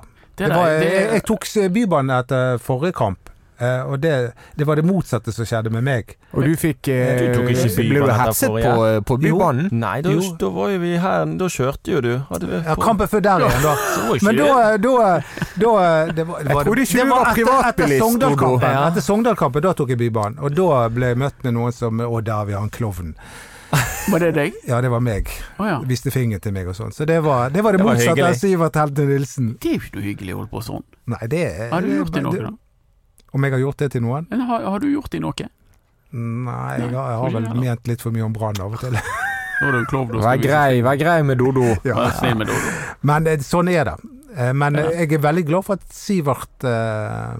Det var, det, jeg, jeg tok Bybanen etter forrige kamp, Uh, og det, det var det motsatte som skjedde med meg. Og du fikk uh, Du tok ikke Ble du hetset på, uh, på Jo. Bybanen? Nei, da, Jo. da var jo vi her Da kjørte jo du. Hadde vi Ja, kampen før der igjen, da. Men da, da, da det var, det Jeg var, trodde ikke det du var etter, etter privatbilist, Sogndal-kampen. Ja. Etter Sogndal-kampen, da tok jeg Bybanen. Og da ble jeg møtt med noen som Å, der vi har en han klovnen. Var det deg? Ja, det var meg. Oh, ja. Viste finger til meg og sånn. Så det var det, var det, Det var motsatte av Sivert Helte Nilsen. Det er jo ikke noe hyggelig å holde på sånn. Nei, det er Har du gjort det noe, da? Om jeg har gjort det til noen? Eller har, har du gjort det noe? Nei, jeg har, jeg har vel ment litt for mye om Brann av og til. Nå er du klovn. og Vær skal vise- grei, vær grei med Dodo. Ja. Vær snill med Dodo. Men eh, sånn er det. Eh, Men Ja. eh, jeg er veldig glad for at Sivert eh,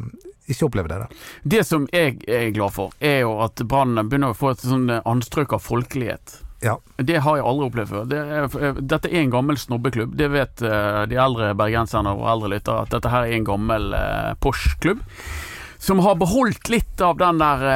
ikke opplevde det. da. Det som jeg er glad for, er jo at Brann begynner å få et sånn eh, anstrøk av folkelighet. Ja. Det har jeg aldri opplevd før. Det er, eh, dette er en gammel snobbeklubb. Det vet eh, de eldre bergenserne og eldre lyttere, at dette her er en gammel uh, Porsche-klubb. Som har beholdt litt av den der uh,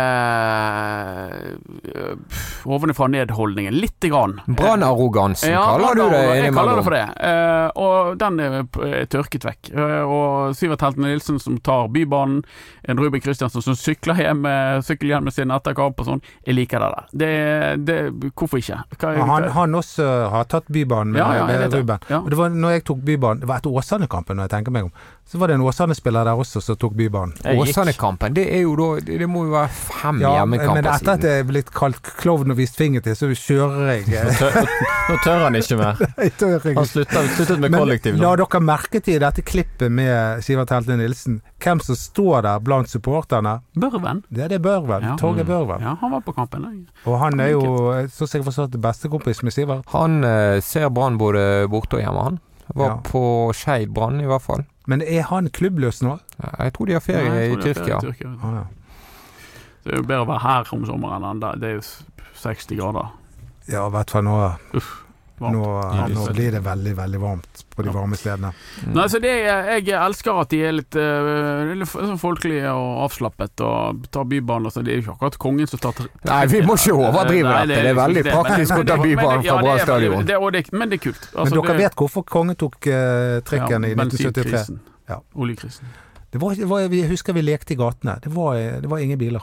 ovenfra ned-holdningen. Lite grann. Brannarrogansen Ja, kaller du det. Jeg kaller det for det. Eh, og den er er tørket vekk. Eh, og Sivert Helten Nilsen som tar Bybanen, en Ruben Kristiansen som sykler hjem med sykkelhjelmen sin etter kamp og sånn. Jeg liker det der. Det, det, hvorfor ikke? Hva, Ja, Han, han også har tatt Bybanen med, Ja, ja, med. Ruben. Ja. Og det var når jeg tok Bybanen Det var etter Åsane-kampen, når jeg tenker meg om. Så var det en Åsane-spiller der også som tok Bybanen. Jeg Åsane-kampen, det er jo da Det må jo være fem Ja, men hjemmekamper etter at det jeg er blitt kalt klovn og vist finger til, så kjører jeg Nå tør, nå tør han ikke mer. Han sluttet, sluttet med Men kollektiv la dere merke til dette klippet med Sivert Helte Nilsen, hvem som står der blant supporterne? Børven. Det er det Børven. Ja. Torgeir Mm. Børven. Ja, han var på kampen. jeg. Og han er jo, sånn som jeg forstår det, bestekompis med Sivert. Han eh, ser Brann både borte og hjemme, han. Var Ja. på Skeid Brann, i hvert fall. Men er han klubbløs nå? Jeg tror de har ferie Nei, jeg i er Tyrkia. ferie i Tyrkia. Ah, ja. Det er jo bedre å være her om sommeren enn der. Det er jo 60 grader. Ja, i hvert fall nå, Varmt. Nå, nå blir det veldig, veldig varmt på de varme stedene. Mm. Nei, så det er, Jeg elsker at de er litt, uh, litt sånn folkelige og avslappet og tar Bybanen. og så Det er jo ikke akkurat kongen som tar Nei, vi må ikke overdrive dette. Det er liksom veldig det, praktisk men- å ta Bybanen fra det Brann er stadion. det- det- Men det er kult. Men Altså, dere det- vet hvorfor kongen tok uh, trikken ja, i 1973? Ja. Oljekrisen. Det var, det var, jeg husker vi lekte i gatene. Det var, det var ingen biler.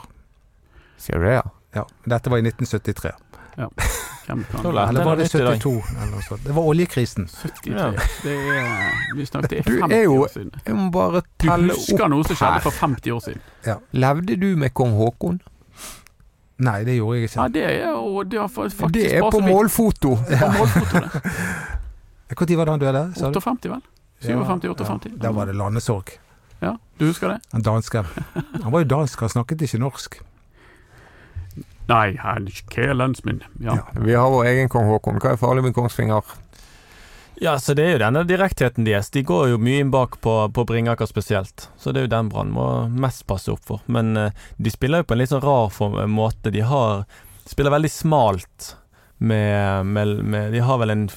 Sier du det, ja? Ja, Dette var i 1973. Hvem kan Eller var det nytt i dag. 72? Eller. Det var oljekrisen. 73. Ja. Det er Vi snakket Du 50 er jo- år siden. Jeg må bare Du husker noe som skjedde for 50 år siden? Levde du med kong Haakon? Nei, det gjorde jeg ikke. Ja, det er jo det har faktisk Det er på målfoto. På målfoto, det. Når var det han døde? 58, vel? 57-58. Ja, da var det landesorg. Ja, du husker det? Han dansken. Han var jo dansk, han snakket ikke norsk. Nei, han kælens min. Ja. Ja. Vi har vår egen kong Haakon. Hva er farlig med Kongsvinger? Ja, så det er jo denne direktheten deres. De går jo mye inn bak på, på Bringaker spesielt. Så det er jo den Brann må mest passe opp for. Men eh, de spiller jo på en litt sånn rar form, måte. De har spiller veldig smalt med, med, med De har vel en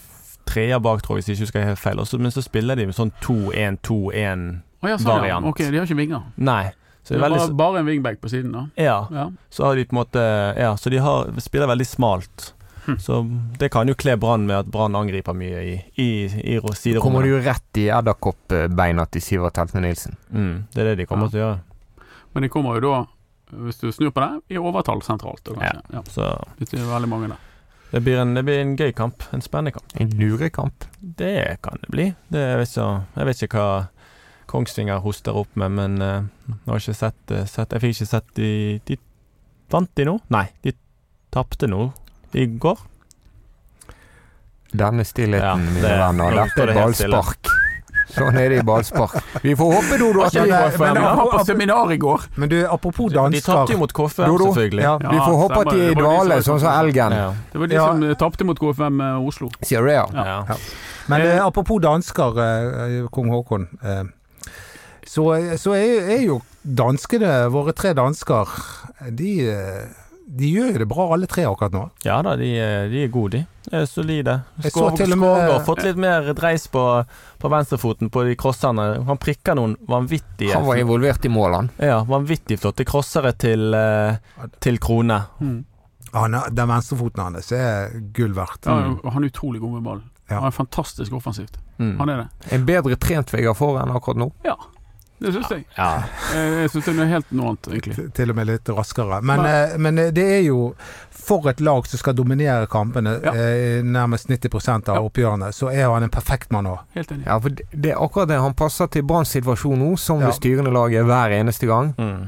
treer bak, tror jeg, hvis jeg ikke husker helt feil. Også, men så spiller de med sånn 2-1-2-1 Å ja, sånn, ja. Variant. Ok, de har ikke vinger. Nei. Så Det er veldig bare, bare en wingback på siden, da. Ja. Ja. Så har de på en måte Ja, så de har, spiller veldig smalt. Hm. Så det kan jo kle Brann med at Brann angriper mye i, i, i siderommet. Kommer de du jo rett i edderkoppbeina til Sivert Heltne Nilsen. Mm, det er det de kommer Ja. til å gjøre. Men de kommer jo da, hvis du snur på det, i overtall sentralt. Da. Ja. Så Det er veldig mange der. det blir, en, det blir en gøy kamp. En spennende kamp. En lurekamp. Det kan det bli. Det jeg, vet ikke, jeg vet ikke hva Kongsvinger hoster opp med, men eh, jeg har ikke sett, eh, sett Jeg fikk ikke sett de De vant de nå? Nei, de tapte nå i går. Denne stillheten, Ja, mine det- venner. nå Dette er det ballspark. Sånn er det i ballspark. Vi får håpe, Dodo, at de... vi, men- på seminar i går. Men du, apropos De tapte jo mot KFM, selvfølgelig. ja, vi får håpe at de er i. Det dvale, sånn som elgen. Det var de som eh, tapte mot KFM Oslo. Sier du det, ja? Men apropos dansker, kong Haakon. Så, så er, er jo danskene, våre tre dansker, de, de gjør jo det bra alle tre akkurat nå. Ja da, de, de er gode, de. Er solide. Med- har fått litt mer dreis på, på venstrefoten på de crosserne. Han prikker noen vanvittige Han var involvert i målene. Ja, vanvittig flotte crossere til, eh, til Krone. Mm. Han, er- den venstrefoten hans er gull verdt. Ja, Mm. Han er utrolig god med ball. Ja. Han er fantastisk offensivt. Mm. Han er det. En bedre trent Vegard Forhen akkurat nå. Det syns jeg. Ja. Eh, Jeg syns det er noe helt noe annet, egentlig. Til- Til og med litt raskere. Men, eh, men eh, det er jo For et lag som skal dominere kampene, Ja. eh, nærmest 90% av Ja. oppgjørene, så er han en perfekt mann òg. Helt enig. Ja, for det er akkurat det. Han passer til Branns situasjon nå, som Ja. det styrende laget hver eneste gang. Mm.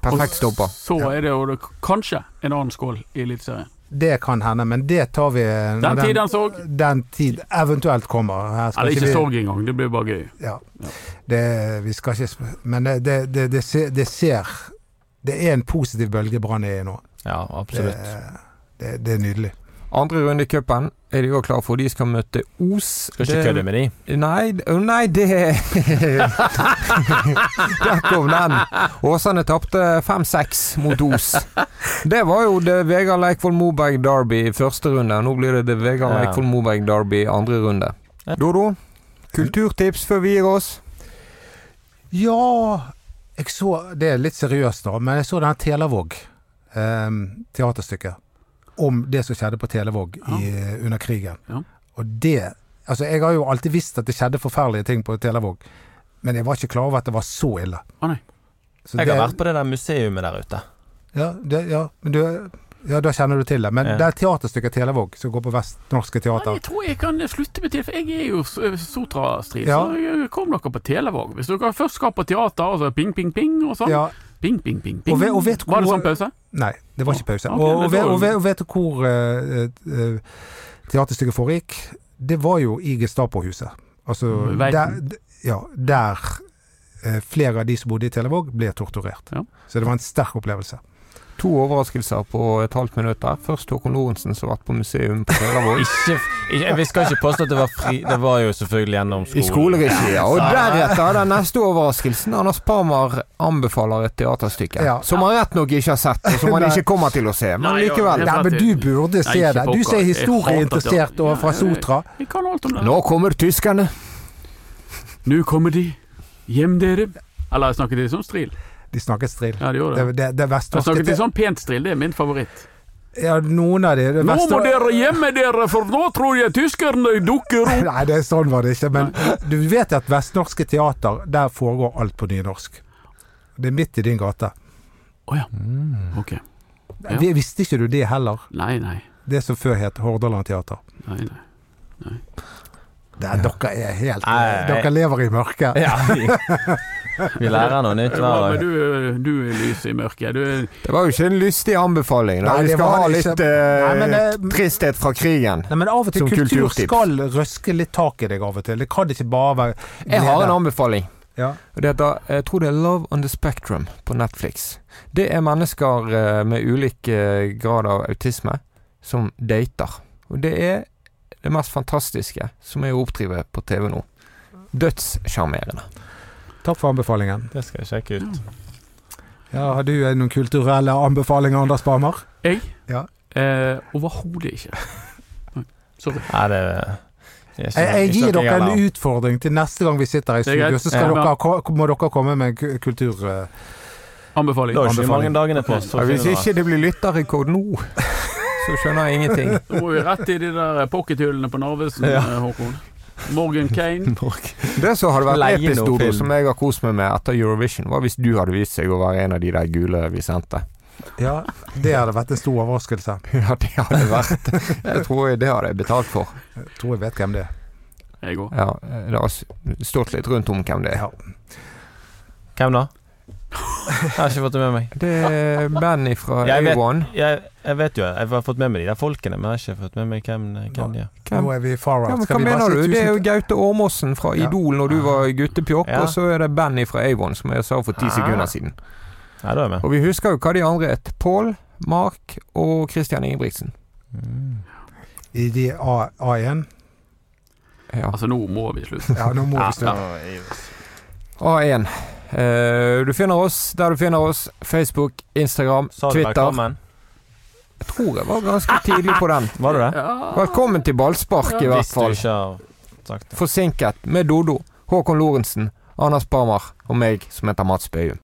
Perfekt Og stopper. Så er det jo kanskje en annen skål i Eliteserien. Det kan hende, men det tar vi Den tid han sorg. den tid eventuelt kommer. Her skal Eller ikke vi- sorg engang, det blir bare gøy. Ja. Ja. Det, vi skal ikke Men det, det, det, det, ser, det ser Det er en positiv bølgebrann i nå. ja, Det, absolutt. det, det er nydelig. Andre runde i cupen er de òg klare for. De skal møte Os. Skal ikke Det- kødde med de. Nei, nei, det Der kom den. Åsane tapte 5-6 mot Os. Det var jo det Vegard Leikvoll Moberg Derby i første runde. Nå blir det det Vegard Ja. Leikvoll Moberg Derby i andre runde. Dodo, kulturtips før vi gir oss? Ja Jeg så Det er litt seriøst, da, men jeg så denne Telavåg eh, teaterstykket. Om det som skjedde på Televåg i, under krigen. Ja. Og det Altså, jeg har jo alltid visst at det skjedde forferdelige ting på Televåg, men jeg var ikke klar over at det var så ille. Å, nei. Så Jeg det- har vært på det der museumet der ute. Ja, det, ja, men du, ja, da kjenner du til det. Men Ja. det er teaterstykket Televåg som går på Vestnorske Ja, Teater. jeg tror jeg kan slutte med det, for jeg er jo Sotra-strid, Ja. så kom dere på Televåg. Hvis dere først skal på teater, og så ping, ping, ping og sånn. Ping, ping, ping, ping. Og ve- og vet Var det sånn pause? nei, det var ikke pause. Ok, og, men og, ve- og, ve- og vet hvor uh, uh, teaterstykket foregikk? Det var jo i Gestapohuset. Altså Mm, der, ja, der uh, flere av de som bodde i Televåg, ble torturert. Ja. Så det var en sterk opplevelse. To overraskelser på et halvt minutt der. Først Håkon Lorentzen som har vært på museum på ikke, vi skal ikke påstå at det var fri Det var jo selvfølgelig gjennom skolen. I skoleregi, ja. Og deretter den neste overraskelsen. Anders Parmar anbefaler et teaterstykke. Ja. Som han rett nok ikke har sett, og som han ikke kommer til å se. Men likevel. Nei, men du burde se Nei, det. Du som er historieinteressert og fra. Sotra. Jeg kan alt om det. Nå kommer tyskerne. Nå kommer de. Hjem dere. Eller snakker de som stril? De snakket stril. Ja, de gjorde Det, det. det, det Jeg vestnorske snakket de sånn pent stril, det er min favoritt. Ja, noen av de det Nå må dere gjemme dere, for nå tror jeg tyskerne dukker opp. Nei, det er sånn var det ikke. Men du vet at Vestnorske Teater, der foregår alt på nynorsk. Det er midt i din gate. Å ja. Ok. Ja. Vi- Visste ikke du det heller? Nei, nei. Det som før het Hordaland Teater. nei, nei. Det er, Dere er helt Nei, Dere lever i mørket. Ja, vi, vi lærer noe nytt hver dag. du, du er lys i mørket. Du, Det var jo ikke en lystig anbefaling. Da. Nei, Vi skal ha litt ikke. eh, Nei, det- tristhet fra krigen. Nei, men av og til Som kultur skal røske litt tak i deg av og til. Det kan ikke bare være Jeg har en anbefaling. Ja. Det heter, jeg tror det er Love on the Spectrum på Netflix. Det er mennesker eh, med ulik eh, grad av autisme som dater. Og det er det mest fantastiske som er å oppdrive på TV nå. Dødssjarmerende. Takk for anbefalingen. Det skal jeg sjekke ut. Ja, har du eh, noen kulturelle anbefalinger, Anders Barmer? Jeg? Ja. Eh, Overhodet ikke. Sorry. Nei, det Jeg, jeg gir dere en utfordring til neste gang vi sitter i studio. Så skal Ja. dere, må dere komme med en kultur... Uh, Anbefaling. Anbefaling. mange dagene på hvis ikke det blir lytterrekord nå, så skjønner jeg ingenting. Da må vi rett i de der pockethullene på Narvesen, Ja. eh, Håkon. Morgan Kane. Det som hadde vært episk, Dodo, som jeg har kost meg med etter Eurovision, var hvis du hadde vist seg å være en av de der gule vi sendte. Ja, det hadde vært en stor overraskelse. Ja, det hadde vært Jeg tror det hadde jeg betalt for. Jeg tror jeg vet hvem det er. Jeg òg. Ja, det har stått litt rundt om hvem det er. Ja. Hvem da? Jeg har ikke fått det med meg. Det er Benny fra Jeg vet- Avon. Jeg, jeg vet jo, jeg har fått med meg de der folkene, men jeg har ikke fått med meg hvem, hvem de er. Hvem? Nå er vi far Ja, out. men Skal hva vi mener du? Det er jo Gaute Åmåsen fra Ja. Idol når du var guttepjokk, Ja. og så er det Benny fra Avon, som jeg sa for ti Ah. sekunder siden. Er. Og vi husker jo hva de andre het. Pål, Mark og Christian Ingebrigtsen. Mm. i de A, A1. Ja. Altså, nå må vi slutte. Ja, nå må vi slutte. A1. Uh, du finner oss der du finner oss. Facebook, Instagram, Twitter. Jeg tror jeg var ganske tidlig på den. Var du det? Ja. Velkommen til ballspark, i hvert Hvis du fall. ikke har sagt det. Forsinket med Dodo, Håkon Lorentzen, Anders Barmer og meg som heter Mats Bøyum.